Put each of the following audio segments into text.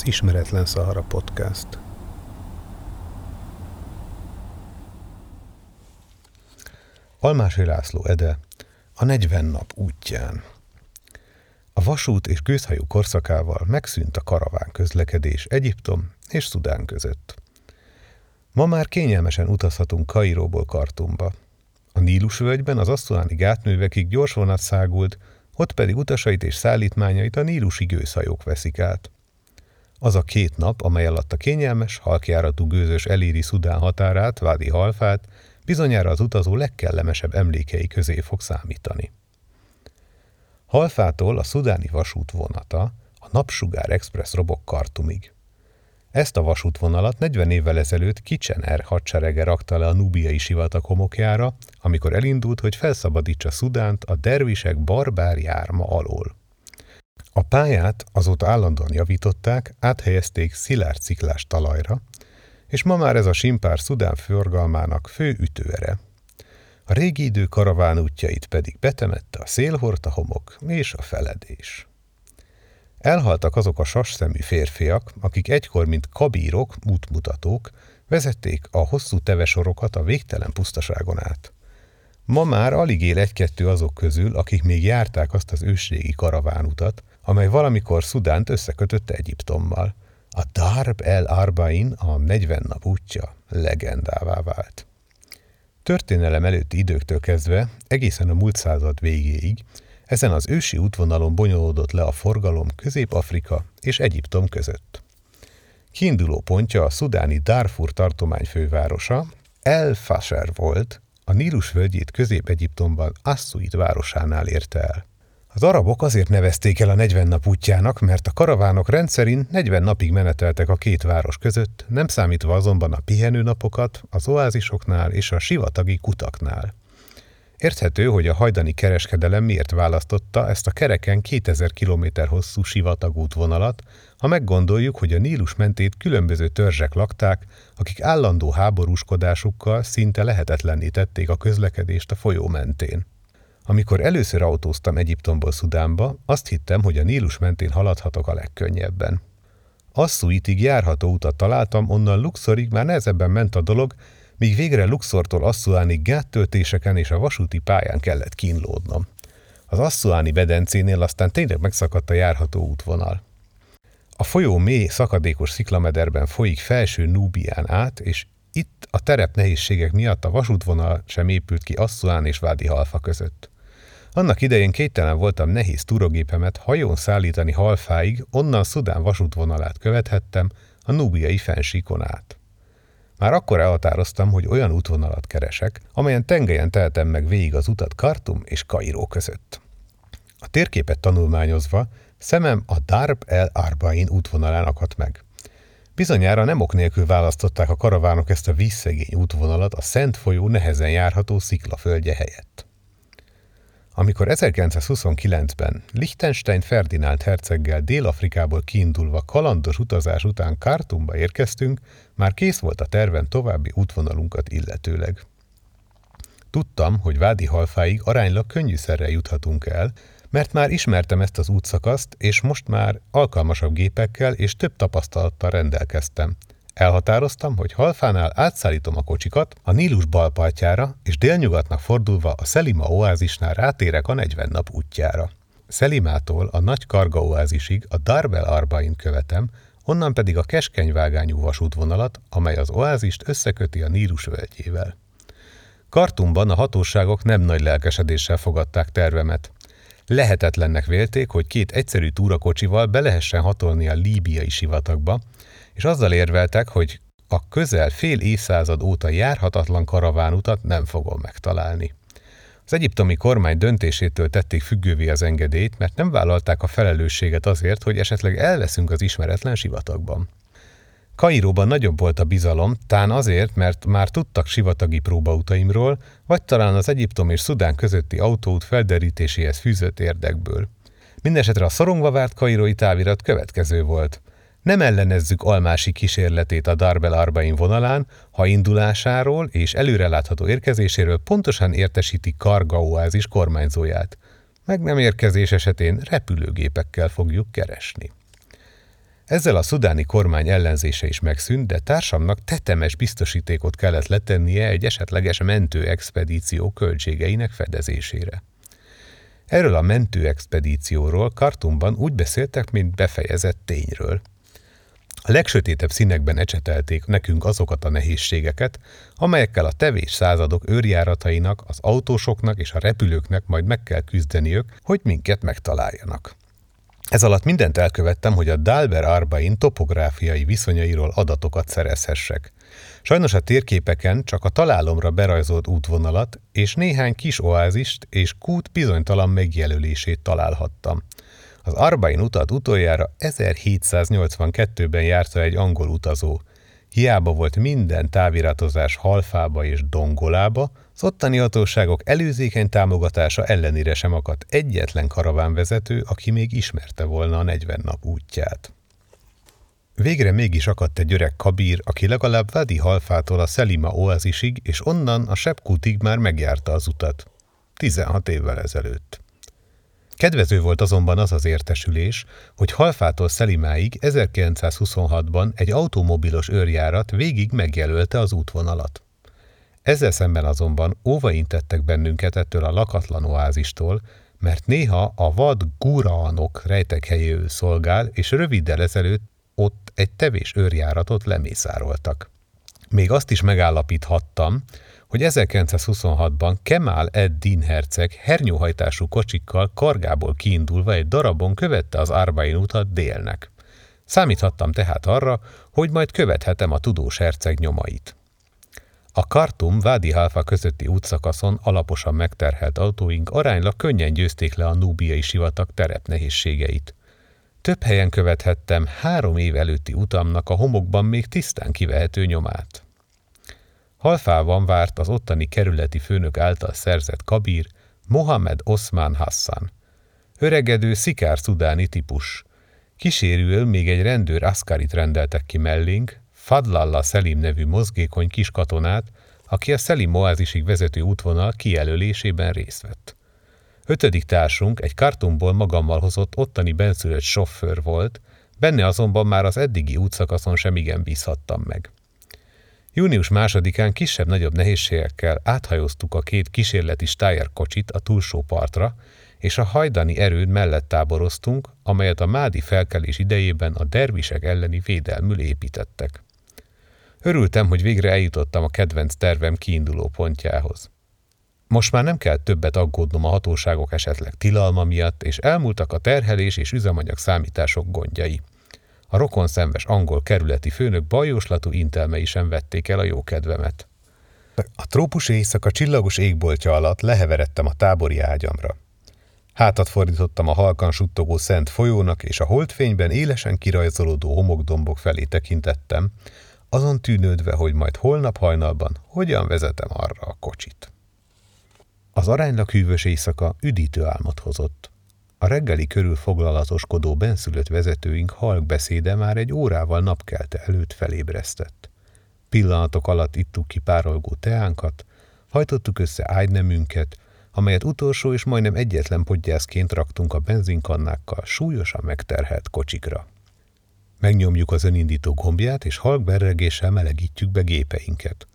az Ismeretlen Szahara Podcast. Almási László Ede a 40 nap útján. A vasút és gőzhajó korszakával megszűnt a karaván közlekedés Egyiptom és Szudán között. Ma már kényelmesen utazhatunk Kairóból Kartumba. A Nílus völgyben az asszuáni gátművekig gyors vonat szágult, ott pedig utasait és szállítmányait a nílusi gőzhajók veszik át. Az a két nap, amely alatt a kényelmes, halkjáratú gőzös eléri Szudán határát, Vádi Halfát, bizonyára az utazó legkellemesebb emlékei közé fog számítani. Halfától a szudáni vasút vonata, a Napsugár Express robok Kartumig. Ezt a vasútvonalat 40 évvel ezelőtt Kitchener hadserege rakta le a nubiai sivatag homokjára, amikor elindult, hogy felszabadítsa Szudánt a dervisek barbár járma alól. A pályát azóta állandóan javították, áthelyezték szilárd ciklás talajra, és ma már ez a simpár Szudán forgalmának fő ütőere. A régi idő karaván útjait pedig betemette a szélhorta homok és a feledés. Elhaltak azok a sasszemű férfiak, akik egykor, mint kabírok, útmutatók, vezették a hosszú tevesorokat a végtelen pusztaságon át. Ma már alig él egy-kettő azok közül, akik még járták azt az ősrégi karavánutat, amely valamikor Szudánt összekötötte Egyiptommal. A Darb el Arbain, a 40 nap útja, legendává vált. Történelem előtti időktől kezdve, egészen a múlt század végéig, ezen az ősi útvonalon bonyolódott le a forgalom Közép-Afrika és Egyiptom között. Kiinduló pontja a szudáni Darfur tartomány fővárosa, El Fasher volt, a Nílus völgyét Közép-Egyiptomban Assuit városánál érte el. Az arabok azért nevezték el a 40 nap útjának, mert a karavánok rendszerint 40 napig meneteltek a két város között, nem számítva azonban a pihenő napokat a oázisoknál és a sivatagi kutaknál. Érthető, hogy a hajdani kereskedelem miért választotta ezt a kereken 2000 km hosszú sivatagútvonalat, ha meggondoljuk, hogy a Nílus mentét különböző törzsek lakták, akik állandó háborúskodásukkal szinte lehetetlenné tették a közlekedést a folyó mentén. Amikor először autóztam Egyiptomból Szudánba, azt hittem, hogy a Nílus mentén haladhatok a legkönnyebben. Asszuitig járható utat találtam, onnan Luxorig már nehezebben ment a dolog, míg végre Luxortól Asszuánig gáttöltéseken és a vasúti pályán kellett kínlódnom. Az Asszuáni bedencénél aztán tényleg megszakadt a járható útvonal. A folyó mély, szakadékos sziklamederben folyik felső Núbián át, és itt a terep nehézségek miatt a vasútvonal sem épült ki Asszuán és Vádi Halfa között. Annak idején kételen voltam nehéz túrogépemet hajón szállítani Halfáig, onnan Szudán vasútvonalát követhettem, a núbiai fensíkon át. Már akkor elhatároztam, hogy olyan útvonalat keresek, amelyen tengelyen teltem meg végig az utat Kartum és Kairó között. A térképet tanulmányozva szemem a Darb el Arbain útvonalán akadt meg. Bizonyára nem ok nélkül választották a karavánok ezt a vízszegény útvonalat a Szent folyó nehezen járható sziklaföldje helyett. Amikor 1929-ben Liechtenstein Ferdinánd herceggel Dél-Afrikából kiindulva kalandos utazás után Kártumba érkeztünk, már kész volt a terven további útvonalunkat illetőleg. Tudtam, hogy Vádi halfáig aránylag könnyűszerrel juthatunk el, mert már ismertem ezt az útszakaszt, és most már alkalmasabb gépekkel és több tapasztalattal rendelkeztem – Elhatároztam, hogy Halfánál átszállítom a kocsikat a Nílus balpartjára, és délnyugatnak fordulva a Szelima oázisnál rátérek a 40 nap útjára. Szelimától a nagy Karga oázisig a Darbel Arbain követem, onnan pedig a keskenyvágányú vasútvonalat, amely az oázist összeköti a Nílus völgyével. Kartumban a hatóságok nem nagy lelkesedéssel fogadták tervemet. Lehetetlennek vélték, hogy két egyszerű túrakocsival be lehessen hatolni a líbiai sivatagba, és azzal érveltek, hogy a közel fél évszázad óta járhatatlan karavánutat nem fogom megtalálni. Az egyiptomi kormány döntésétől tették függővé az engedélyt, mert nem vállalták a felelősséget azért, hogy esetleg elveszünk az ismeretlen sivatagban. Kairóban nagyobb volt a bizalom, tán azért, mert már tudtak sivatagi próbautaimról, vagy talán az Egyiptom és Szudán közötti autóút felderítéséhez fűzött érdekből. Mindenesetre a szorongva várt kairói távirat következő volt. Nem ellenezzük almási kísérletét a Darbel Arbain vonalán, ha indulásáról és előrelátható érkezéséről pontosan értesíti Karga oázis kormányzóját. Meg nem érkezés esetén repülőgépekkel fogjuk keresni. Ezzel a szudáni kormány ellenzése is megszűnt, de társamnak tetemes biztosítékot kellett letennie egy esetleges mentőexpedíció költségeinek fedezésére. Erről a mentőexpedícióról Kartumban úgy beszéltek, mint befejezett tényről. A legsötétebb színekben ecsetelték nekünk azokat a nehézségeket, amelyekkel a tevés századok őrjáratainak, az autósoknak és a repülőknek majd meg kell küzdeniük, hogy minket megtaláljanak. Ez alatt mindent elkövettem, hogy a Dalber Arbain topográfiai viszonyairól adatokat szerezhessek. Sajnos a térképeken csak a találomra berajzolt útvonalat és néhány kis oázist és kút bizonytalan megjelölését találhattam. Az Arbain utat utoljára 1782-ben járta egy angol utazó. Hiába volt minden táviratozás halfába és dongolába, az ottani hatóságok előzékeny támogatása ellenére sem akadt egyetlen karavánvezető, aki még ismerte volna a 40 nap útját. Végre mégis akadt egy öreg kabír, aki legalább Vadi halfától a Szelima oázisig, és onnan a Sepkutig már megjárta az utat. 16 évvel ezelőtt. Kedvező volt azonban az az értesülés, hogy Halfától Szelimáig 1926-ban egy automobilos őrjárat végig megjelölte az útvonalat. Ezzel szemben azonban óvaintettek bennünket ettől a lakatlan oázistól, mert néha a vad gúraanok rejtek helyéül szolgál, és röviddel ezelőtt ott egy tevés őrjáratot lemészároltak. Még azt is megállapíthattam, hogy 1926-ban Kemal ed-Din herceg hernyóhajtású kocsikkal kargából kiindulva egy darabon követte az Árbain utat délnek. Számíthattam tehát arra, hogy majd követhetem a tudós herceg nyomait. A Kartum Vádi Halfa közötti útszakaszon alaposan megterhelt autóink aránylag könnyen győzték le a núbiai sivatag terepnehézségeit. Több helyen követhettem három év előtti utamnak a homokban még tisztán kivehető nyomát. Halfában várt az ottani kerületi főnök által szerzett kabír, Mohamed Osman Hassan. Öregedő, szikár szudáni típus. Kísérül még egy rendőr aszkarit rendeltek ki mellénk, Fadlalla Selim nevű mozgékony kis katonát, aki a Selim oázisig vezető útvonal kijelölésében részt vett. Ötödik társunk egy kartumból magammal hozott ottani benszülött sofőr volt, benne azonban már az eddigi útszakaszon sem igen bízhattam meg. Június másodikán kisebb-nagyobb nehézségekkel áthajóztuk a két kísérleti Steyr kocsit a túlsó partra, és a hajdani erőd mellett táboroztunk, amelyet a mádi felkelés idejében a dervisek elleni védelmül építettek. Örültem, hogy végre eljutottam a kedvenc tervem kiinduló pontjához. Most már nem kell többet aggódnom a hatóságok esetleg tilalma miatt, és elmúltak a terhelés és üzemanyag számítások gondjai. A rokon szemves angol kerületi főnök bajóslatú intelmei sem vették el a jó kedvemet. A trópus éjszaka csillagos égboltja alatt leheveredtem a tábori ágyamra. Hátat fordítottam a halkan suttogó szent folyónak, és a holdfényben élesen kirajzolódó homokdombok felé tekintettem, azon tűnődve, hogy majd holnap hajnalban hogyan vezetem arra a kocsit. Az aránylag hűvös éjszaka üdítő álmot hozott. A reggeli körül foglalatoskodó benszülött vezetőink halk beszéde már egy órával napkelte előtt felébresztett. Pillanatok alatt ittuk ki párolgó teánkat, hajtottuk össze ágynemünket, amelyet utolsó és majdnem egyetlen podgyászként raktunk a benzinkannákkal súlyosan megterhelt kocsikra. Megnyomjuk az önindító gombját, és halk berregéssel melegítjük be gépeinket.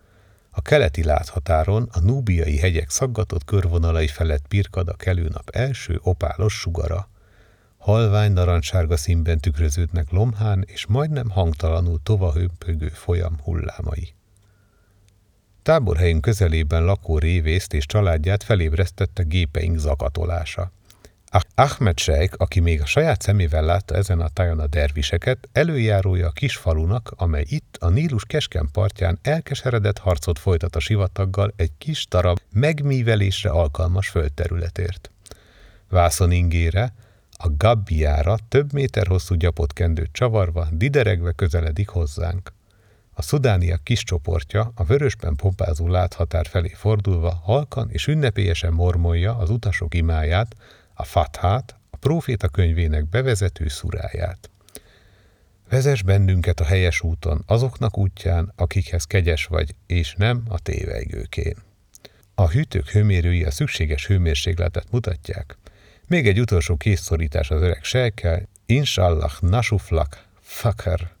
A keleti láthatáron a núbiai hegyek szaggatott körvonalai felett pirkad a kelőnap első opálos sugara. Halvány narancssárga színben tükröződnek lomhán és majdnem hangtalanul tovahömpögő folyam hullámai. Táborhelyünk közelében lakó révészt és családját felébresztette gépeink zakatolása. Ahmed Sheikh, aki még a saját szemével látta ezen a tájon a derviseket, előjárója a kis falunak, amely itt a Nílus kesken partján elkeseredett harcot folytat a sivataggal egy kis darab megmívelésre alkalmas földterületért. Vászon ingére, a gabbiára több méter hosszú gyapot kendőt csavarva, dideregve közeledik hozzánk. A szudániak kis csoportja a vörösben pompázó láthatár felé fordulva halkan és ünnepélyesen mormolja az utasok imáját, a fathát, a próféta könyvének bevezető szuráját. Vezes bennünket a helyes úton, azoknak útján, akikhez kegyes vagy, és nem a tévejgőkén. A hűtők hőmérői a szükséges hőmérsékletet mutatják. Még egy utolsó készszorítás az öreg sejkkel, Inshallah nasuflak, Fakar.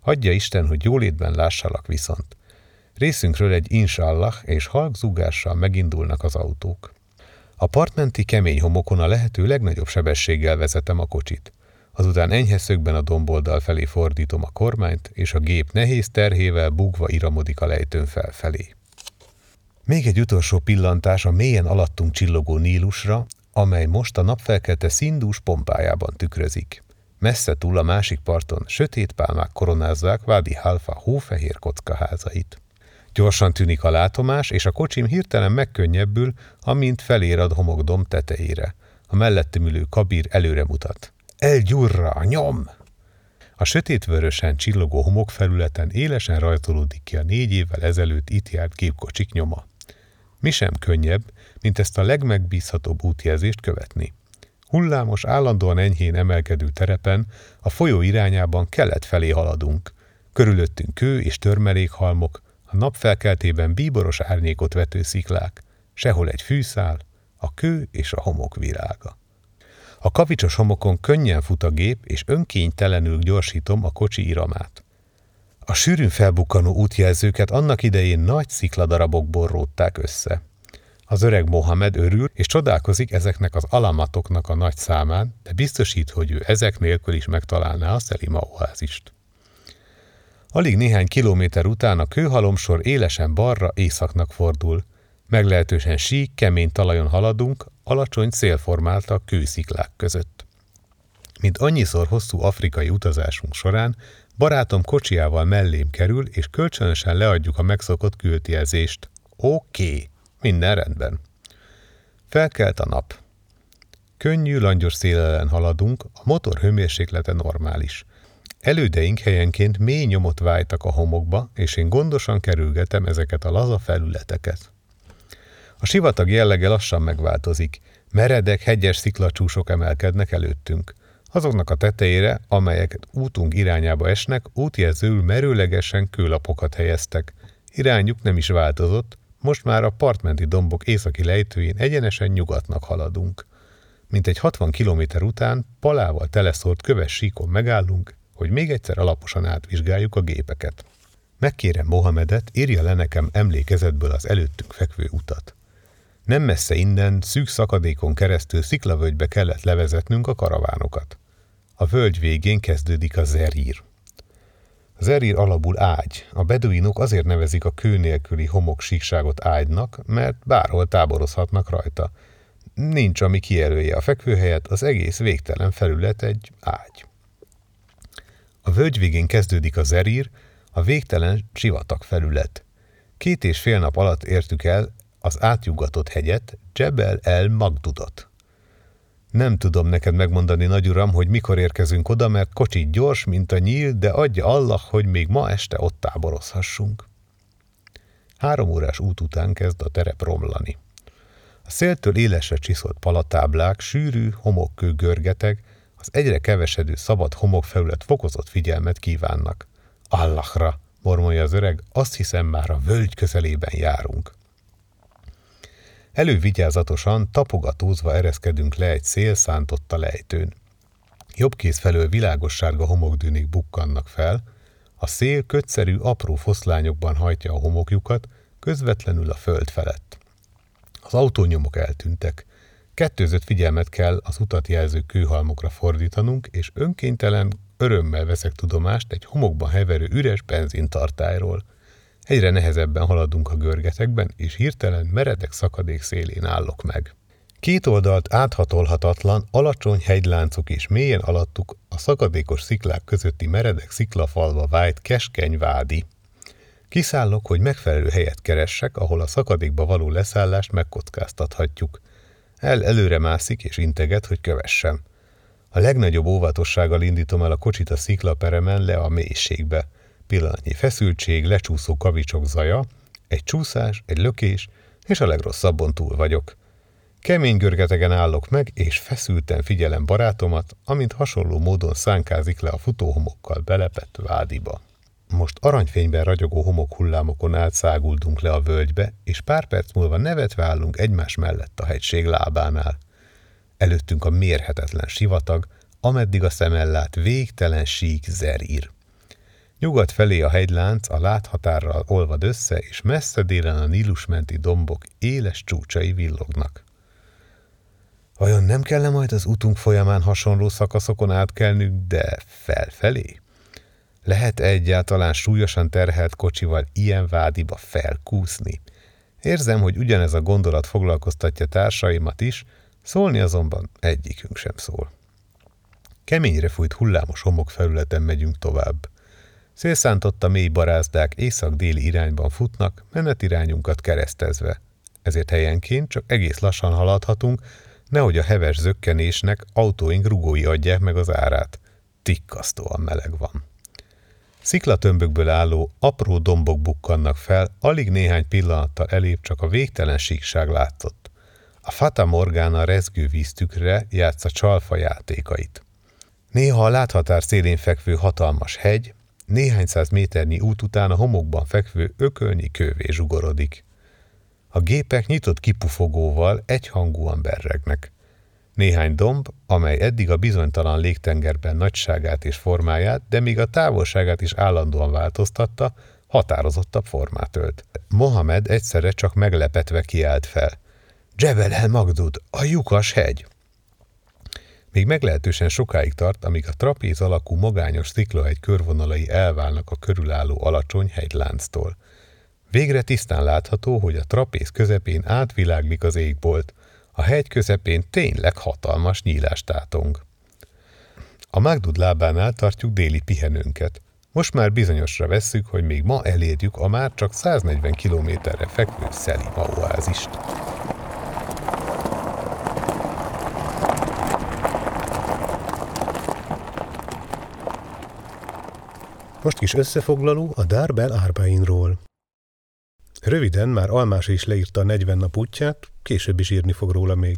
Hagyja Isten, hogy jólétben lássalak viszont. Részünkről egy insallah és halk zugással megindulnak az autók. A partmenti kemény homokon a lehető legnagyobb sebességgel vezetem a kocsit. Azután enyhe szögben a domboldal felé fordítom a kormányt, és a gép nehéz terhével bugva iramodik a lejtőn felfelé. Még egy utolsó pillantás a mélyen alattunk csillogó Nílusra, amely most a napfelkelte szindús pompájában tükrözik. Messze túl a másik parton sötét pálmák koronázzák Vádi Halfa hófehér kockaházait. Gyorsan tűnik a látomás, és a kocsim hirtelen megkönnyebbül, amint felér a homokdom tetejére. A mellettem ülő kabír előre mutat. El gyurra, nyom! A sötétvörösen csillogó homokfelületen élesen rajzolódik ki a négy évvel ezelőtt itt járt gépkocsik nyoma. Mi sem könnyebb, mint ezt a legmegbízhatóbb útjelzést követni. Hullámos, állandóan enyhén emelkedő terepen a folyó irányában kelet felé haladunk. Körülöttünk kő és törmelékhalmok, a napfelkeltében bíboros árnyékot vető sziklák, sehol egy fűszál, a kő és a homok virága. A kavicsos homokon könnyen fut a gép, és önkénytelenül gyorsítom a kocsi iramát. A sűrűn felbukkanó útjelzőket annak idején nagy szikladarabokból rótták össze. Az öreg Mohamed örül, és csodálkozik ezeknek az alamatoknak a nagy számán, de biztosít, hogy ő ezek nélkül is megtalálná a Szelima oázist. Alig néhány kilométer után a kőhalomsor élesen balra északnak fordul. Meglehetősen sík, kemény talajon haladunk, alacsony szélformálta kősziklák között. Mint annyiszor hosszú afrikai utazásunk során, barátom kocsiával mellém kerül, és kölcsönösen leadjuk a megszokott kültjelzést. Oké, okay, minden rendben. Felkelt a nap. Könnyű, langyos szél ellen haladunk, a motor hőmérséklete normális. Elődeink helyenként mély nyomot vájtak a homokba, és én gondosan kerülgetem ezeket a laza felületeket. A sivatag jellege lassan megváltozik. Meredek, hegyes sziklacsúsok emelkednek előttünk. Azoknak a tetejére, amelyek útunk irányába esnek, útjelzőül merőlegesen kőlapokat helyeztek. Irányuk nem is változott, most már a partmenti dombok északi lejtőjén egyenesen nyugatnak haladunk. Mint egy 60 kilométer után palával teleszórt köves síkon megállunk, hogy még egyszer alaposan átvizsgáljuk a gépeket. Megkérem Mohamedet, írja le nekem emlékezetből az előttünk fekvő utat. Nem messze innen, szűk szakadékon keresztül sziklavölgybe kellett levezetnünk a karavánokat. A völgy végén kezdődik a zerír. A zerír alapul ágy. A beduinok azért nevezik a kő nélküli homok síkságot ágynak, mert bárhol táborozhatnak rajta. Nincs, ami kijelölje a fekvőhelyet, az egész végtelen felület egy ágy. A völgy végén kezdődik a zerír, a végtelen sivatag felület. Két és fél nap alatt értük el az átjugatott hegyet, Jebel el Magdudot. Nem tudom neked megmondani, nagyuram, hogy mikor érkezünk oda, mert kocsi gyors, mint a nyíl, de adja Allah, hogy még ma este ott táborozhassunk. Három órás út után kezd a terep romlani. A széltől élesre csiszolt palatáblák, sűrű, homokkő görgeteg, az egyre kevesedő szabad homokfelület fokozott figyelmet kívánnak. Allahra, mormolja az öreg, azt hiszem már a völgy közelében járunk. Elővigyázatosan, tapogatózva ereszkedünk le egy szél szántotta lejtőn. Jobb kéz felől világos sárga homokdűnék bukkannak fel, a szél kötszerű, apró foszlányokban hajtja a homokjukat, közvetlenül a föld felett. Az autónyomok eltűntek, Kettőzött figyelmet kell az utat jelző kőhalmokra fordítanunk, és önkéntelen örömmel veszek tudomást egy homokban heverő üres benzintartályról. Egyre nehezebben haladunk a görgetekben, és hirtelen meredek szakadék szélén állok meg. Két oldalt áthatolhatatlan, alacsony hegyláncok és mélyen alattuk a szakadékos sziklák közötti meredek sziklafalva vájt keskeny vádi. Kiszállok, hogy megfelelő helyet keressek, ahol a szakadékba való leszállást megkockáztathatjuk. El előre mászik és integet, hogy kövessem. A legnagyobb óvatossággal indítom el a kocsit a sziklaperemen le a mélységbe. Pillanatnyi feszültség, lecsúszó kavicsok zaja, egy csúszás, egy lökés, és a legrosszabbon túl vagyok. Kemény görgetegen állok meg, és feszülten figyelem barátomat, amint hasonló módon szánkázik le a futóhomokkal belepett vádiba. Most aranyfényben ragyogó homokhullámokon át száguldunk le a völgybe, és pár perc múlva nevetve állunk egymás mellett a hegység lábánál. Előttünk a mérhetetlen sivatag, ameddig a szemellát végtelen sík zerír. Nyugat felé a hegylánc a láthatárral olvad össze, és messze délen a Nílusmenti dombok éles csúcsai villognak. Vajon nem kellene majd az utunk folyamán hasonló szakaszokon átkelnünk, de felfelé? Lehet egyáltalán súlyosan terhelt kocsival ilyen vádiba felkúszni? Érzem, hogy ugyanez a gondolat foglalkoztatja társaimat is, szólni azonban egyikünk sem szól. Keményre fújt hullámos homokfelületen megyünk tovább. Szélszántotta mély barázdák észak-déli irányban futnak, menetirányunkat keresztezve. Ezért helyenként csak egész lassan haladhatunk, nehogy a heves zökkenésnek autóink rugói adják meg az árát. Tikkasztóan meleg van. Sziklatömbökből álló, apró dombok bukkannak fel, alig néhány pillanattal elébb csak a végtelen síkság látszott. A Fata Morgana rezgő víztükre játsza csalfa játékait. Néha a láthatár szélén fekvő hatalmas hegy, néhány száz méternyi út után a homokban fekvő ökölnyi kővé zsugorodik. A gépek nyitott kipufogóval egyhangúan berregnek. Néhány domb, amely eddig a bizonytalan légtengerben nagyságát és formáját, de még a távolságát is állandóan változtatta, határozottabb formát ölt. Mohamed egyszerre csak meglepetve kiált fel. Jebel el Magdud, a lyukas hegy! Még meglehetősen sokáig tart, amíg a trapéz alakú magányos sziklahegy körvonalai elválnak a körülálló alacsony hegylánctól. Végre tisztán látható, hogy a trapéz közepén átviláglik az égbolt, a hegy közepén tényleg hatalmas nyílást tátong. A Magdud lábánál tartjuk déli pihenőnket. Most már bizonyosra vesszük, hogy még ma elérjük a már csak 140 kilométerre fekvő Szelima oázist. Most kis összefoglaló a Darbel Árbainról. Röviden már Almási is leírta a 40 nap útját, később is írni fog róla még.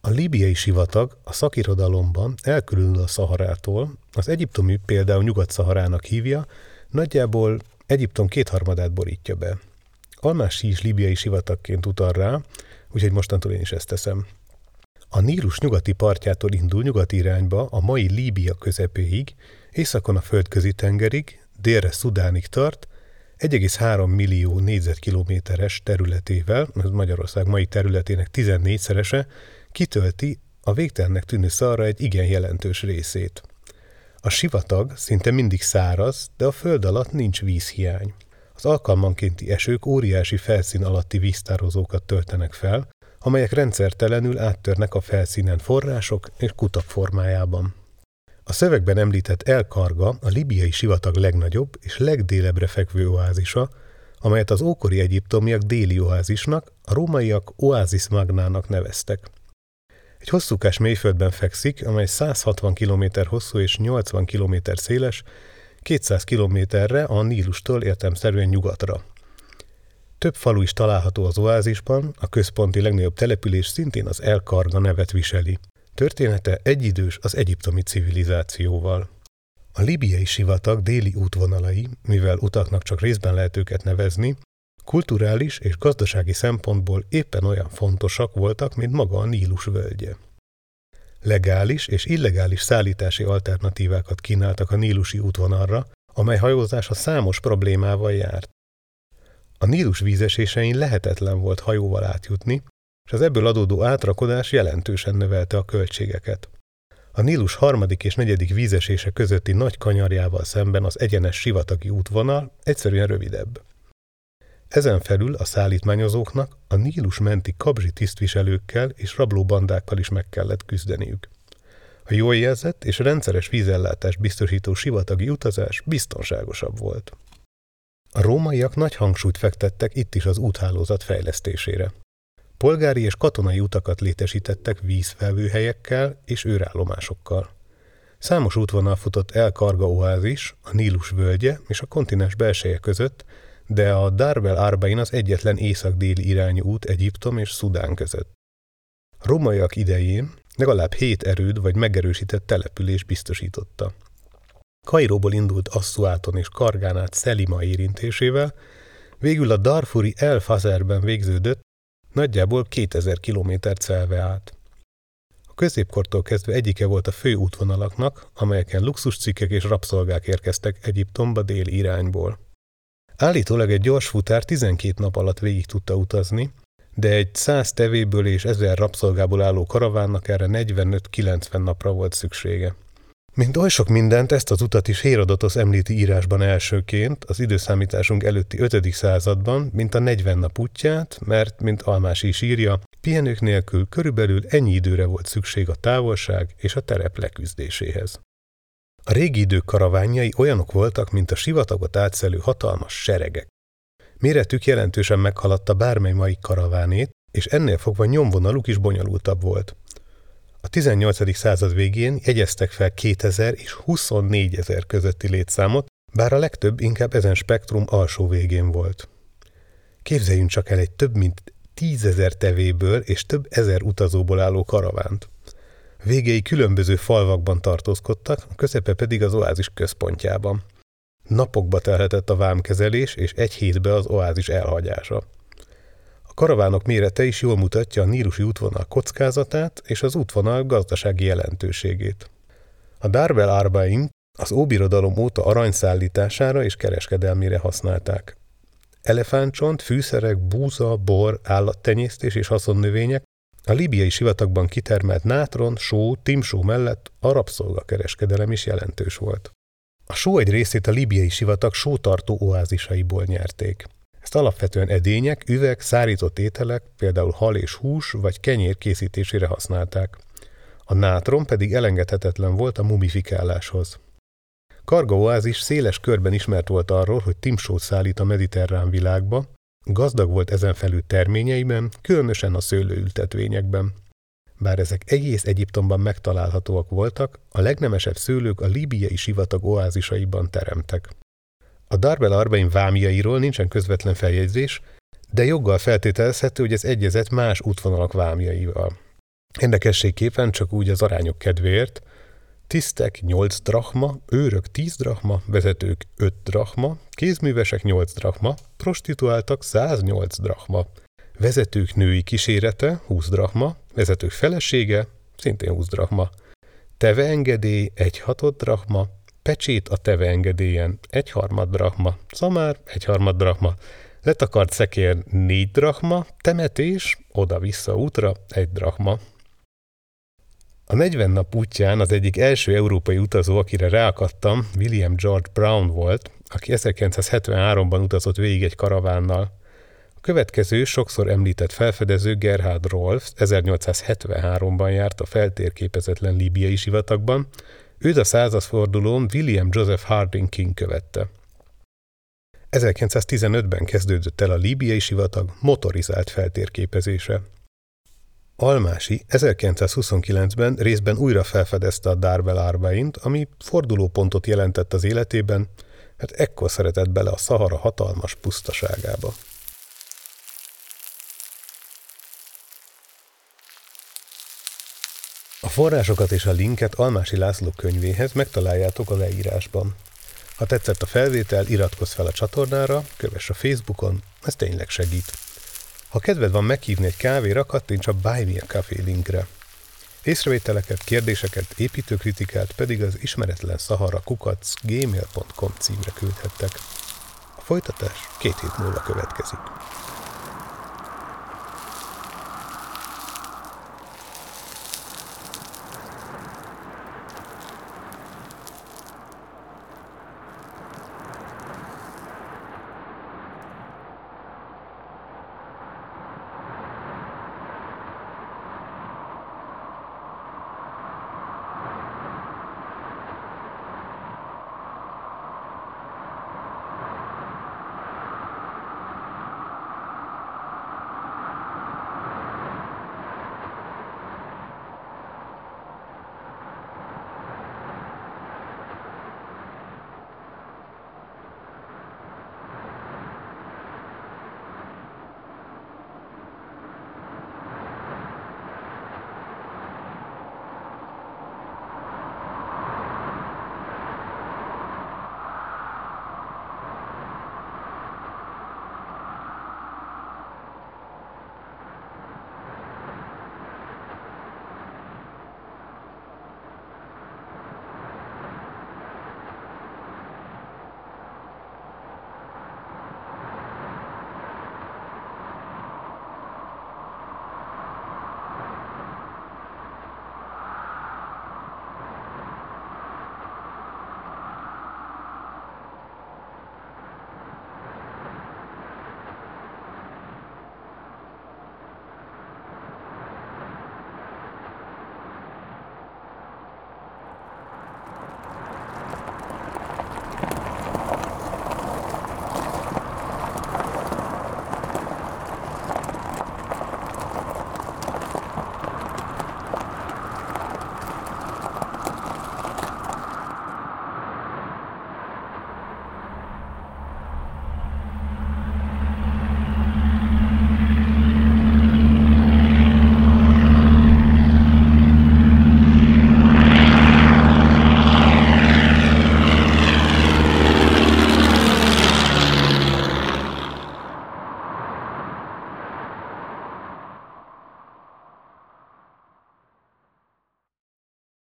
A líbiai sivatag a szakirodalomban elkülönül a Szaharától, az egyiptomi például Nyugat-Szaharának hívja, nagyjából Egyiptom kétharmadát borítja be. Almási is líbiai sivatagként utal rá, úgyhogy mostantól én is ezt teszem. A Nílus nyugati partjától indul nyugati irányba a mai Líbia közepéig, északon a földközi tengerig, délre Szudánig tart, 1,3 millió négyzetkilométeres területével, ez Magyarország mai területének 14-szerese, kitölti a végtelennek tűnő szarra egy igen jelentős részét. A sivatag szinte mindig száraz, de a föld alatt nincs vízhiány. Az alkalmankénti esők óriási felszín alatti víztározókat töltenek fel, amelyek rendszertelenül áttörnek a felszínen források és kutak formájában. A szövegben említett El Karga a libiai sivatag legnagyobb és legdélebbre fekvő oázisa, amelyet az ókori egyiptomiak déli oázisnak, a rómaiak oázis magnának neveztek. Egy hosszúkás mélyföldben fekszik, amely 160 km hosszú és 80 km széles, 200 kilométerre a Nílustól értemszerűen nyugatra. Több falu is található az oázisban, a központi legnagyobb település szintén az El Karga nevet viseli. Története egyidős az egyiptomi civilizációval. A libiai sivatag déli útvonalai, mivel utaknak csak részben lehet őket nevezni, kulturális és gazdasági szempontból éppen olyan fontosak voltak, mint maga a Nílus völgye. Legális és illegális szállítási alternatívákat kínáltak a nílusi útvonalra, amely hajózása számos problémával járt. A Nílus vízesésein lehetetlen volt hajóval átjutni, és az ebből adódó átrakodás jelentősen növelte a költségeket. A Nílus harmadik és negyedik vízesése közötti nagy kanyarjával szemben az egyenes sivatagi útvonal egyszerűen rövidebb. Ezen felül a szállítmányozóknak a Nílus menti kabzsi tisztviselőkkel és rablóbandákkal is meg kellett küzdeniük. A jól jelzett és rendszeres vízellátást biztosító sivatagi utazás biztonságosabb volt. A rómaiak nagy hangsúlyt fektettek itt is az úthálózat fejlesztésére. Polgári és katonai utakat létesítettek vízfelvőhelyekkel és őrállomásokkal. Számos útvonal futott el Karga oázis, a Nílus völgye és a kontinens belseje között, de a Darbel Arbain az egyetlen észak-déli irányú út Egyiptom és Szudán között. A romaiak idején legalább hét erőd vagy megerősített település biztosította. Kairóból indult Assuáton és Kargán át Szelima érintésével, végül a Darfuri El Fazerben végződött, nagyjából 2000 kilométert szelve át. A középkortól kezdve egyike volt a fő útvonalaknak, amelyeken luxuscikkek és rabszolgák érkeztek Egyiptomba dél irányból. Állítólag egy gyors futár 12 nap alatt végig tudta utazni, de egy száz tevéből és ezer rabszolgából álló karavánnak erre 45-90 napra volt szüksége. Mint oly sok mindent, ezt az utat is Hérodotos említi írásban elsőként, az időszámításunk előtti 5. században, mint a 40 nap útját, mert, mint Almási is írja, pihenők nélkül körülbelül ennyi időre volt szükség a távolság és a terep leküzdéséhez. A régi idők karaványai olyanok voltak, mint a sivatagot átszelő hatalmas seregek. Méretük jelentősen meghaladta bármely mai karavánét, és ennél fogva nyomvonaluk is bonyolultabb volt. A 18. század végén jegyeztek fel 2000 és 24 ezer közötti létszámot, bár a legtöbb inkább ezen spektrum alsó végén volt. Képzeljünk csak el egy több mint tízezer tevéből és több ezer utazóból álló karavánt. Végei különböző falvakban tartózkodtak, a közepe pedig az oázis központjában. Napokba telhetett a vámkezelés, és egy hétbe az oázis elhagyása. Karavánok mérete is jól mutatja a nírusi útvonal kockázatát és az útvonal gazdasági jelentőségét. A Darbel Arbain az óbirodalom óta aranyszállítására és kereskedelmére használták. Elefántcsont, fűszerek, búza, bor, állattenyésztés és haszonnövények a libiai sivatagban kitermelt nátron, só, timsó mellett a rabszolgakereskedelem is jelentős volt. A só egy részét a libiai sivatag sótartó oázisaiból nyerték. Ezt alapvetően edények, üveg, szárított ételek, például hal és hús vagy kenyér készítésére használták. A nátron pedig elengedhetetlen volt a mumifikáláshoz. Karga oázis széles körben ismert volt arról, hogy timsót szállít a mediterrán világba, gazdag volt ezen felül terményeiben, különösen a szőlőültetvényekben. Bár ezek egész Egyiptomban megtalálhatóak voltak, a legnemesebb szőlők a líbiai sivatag oázisaiban teremtek. A Darbel Arbain vámjairól nincsen közvetlen feljegyzés, de joggal feltételezhető, hogy ez egyezett más útvonalak vámjaival. Érdekességképpen csak úgy az arányok kedvéért, tisztek 8 drachma, őrök 10 drachma, vezetők 5 drachma, kézművesek 8 drachma, prostituáltak 108 drachma, vezetők női kísérete 20 drachma, vezetők felesége szintén 20 drachma, teve engedély 1 hatod drachma, pecsét a teve engedélyen egy harmad drachma, szamár egy harmad drachma, letakart szekér négy drachma, temetés oda-vissza útra egy drachma. A 40 nap útján az egyik első európai utazó, akire ráakadtam, William George Brown volt, aki 1973-ban utazott végig egy karavánnal. A következő, sokszor említett felfedező Gerhard Rolf 1873-ban járt a feltérképezetlen líbiai sivatagban, Őt a századfordulón William Joseph Harding King követte. 1915-ben kezdődött el a líbiai sivatag motorizált feltérképezése. Almási 1929-ben részben újra felfedezte a Darbel Arbaint, ami fordulópontot jelentett az életében, mert ekkor szeretett bele a Szahara hatalmas pusztaságába. Forrásokat és a linket Almási László könyvéhez megtaláljátok a leírásban. Ha tetszett a felvétel, iratkozz fel a csatornára, kövess a Facebookon, ez tényleg segít. Ha kedved van meghívni egy kávéra, kattints a Buy Me a Café linkre. Észrevételeket, kérdéseket, építőkritikát pedig az ismeretlen szahara kukac gmail.com címre küldhettek. A folytatás két hét múlva következik.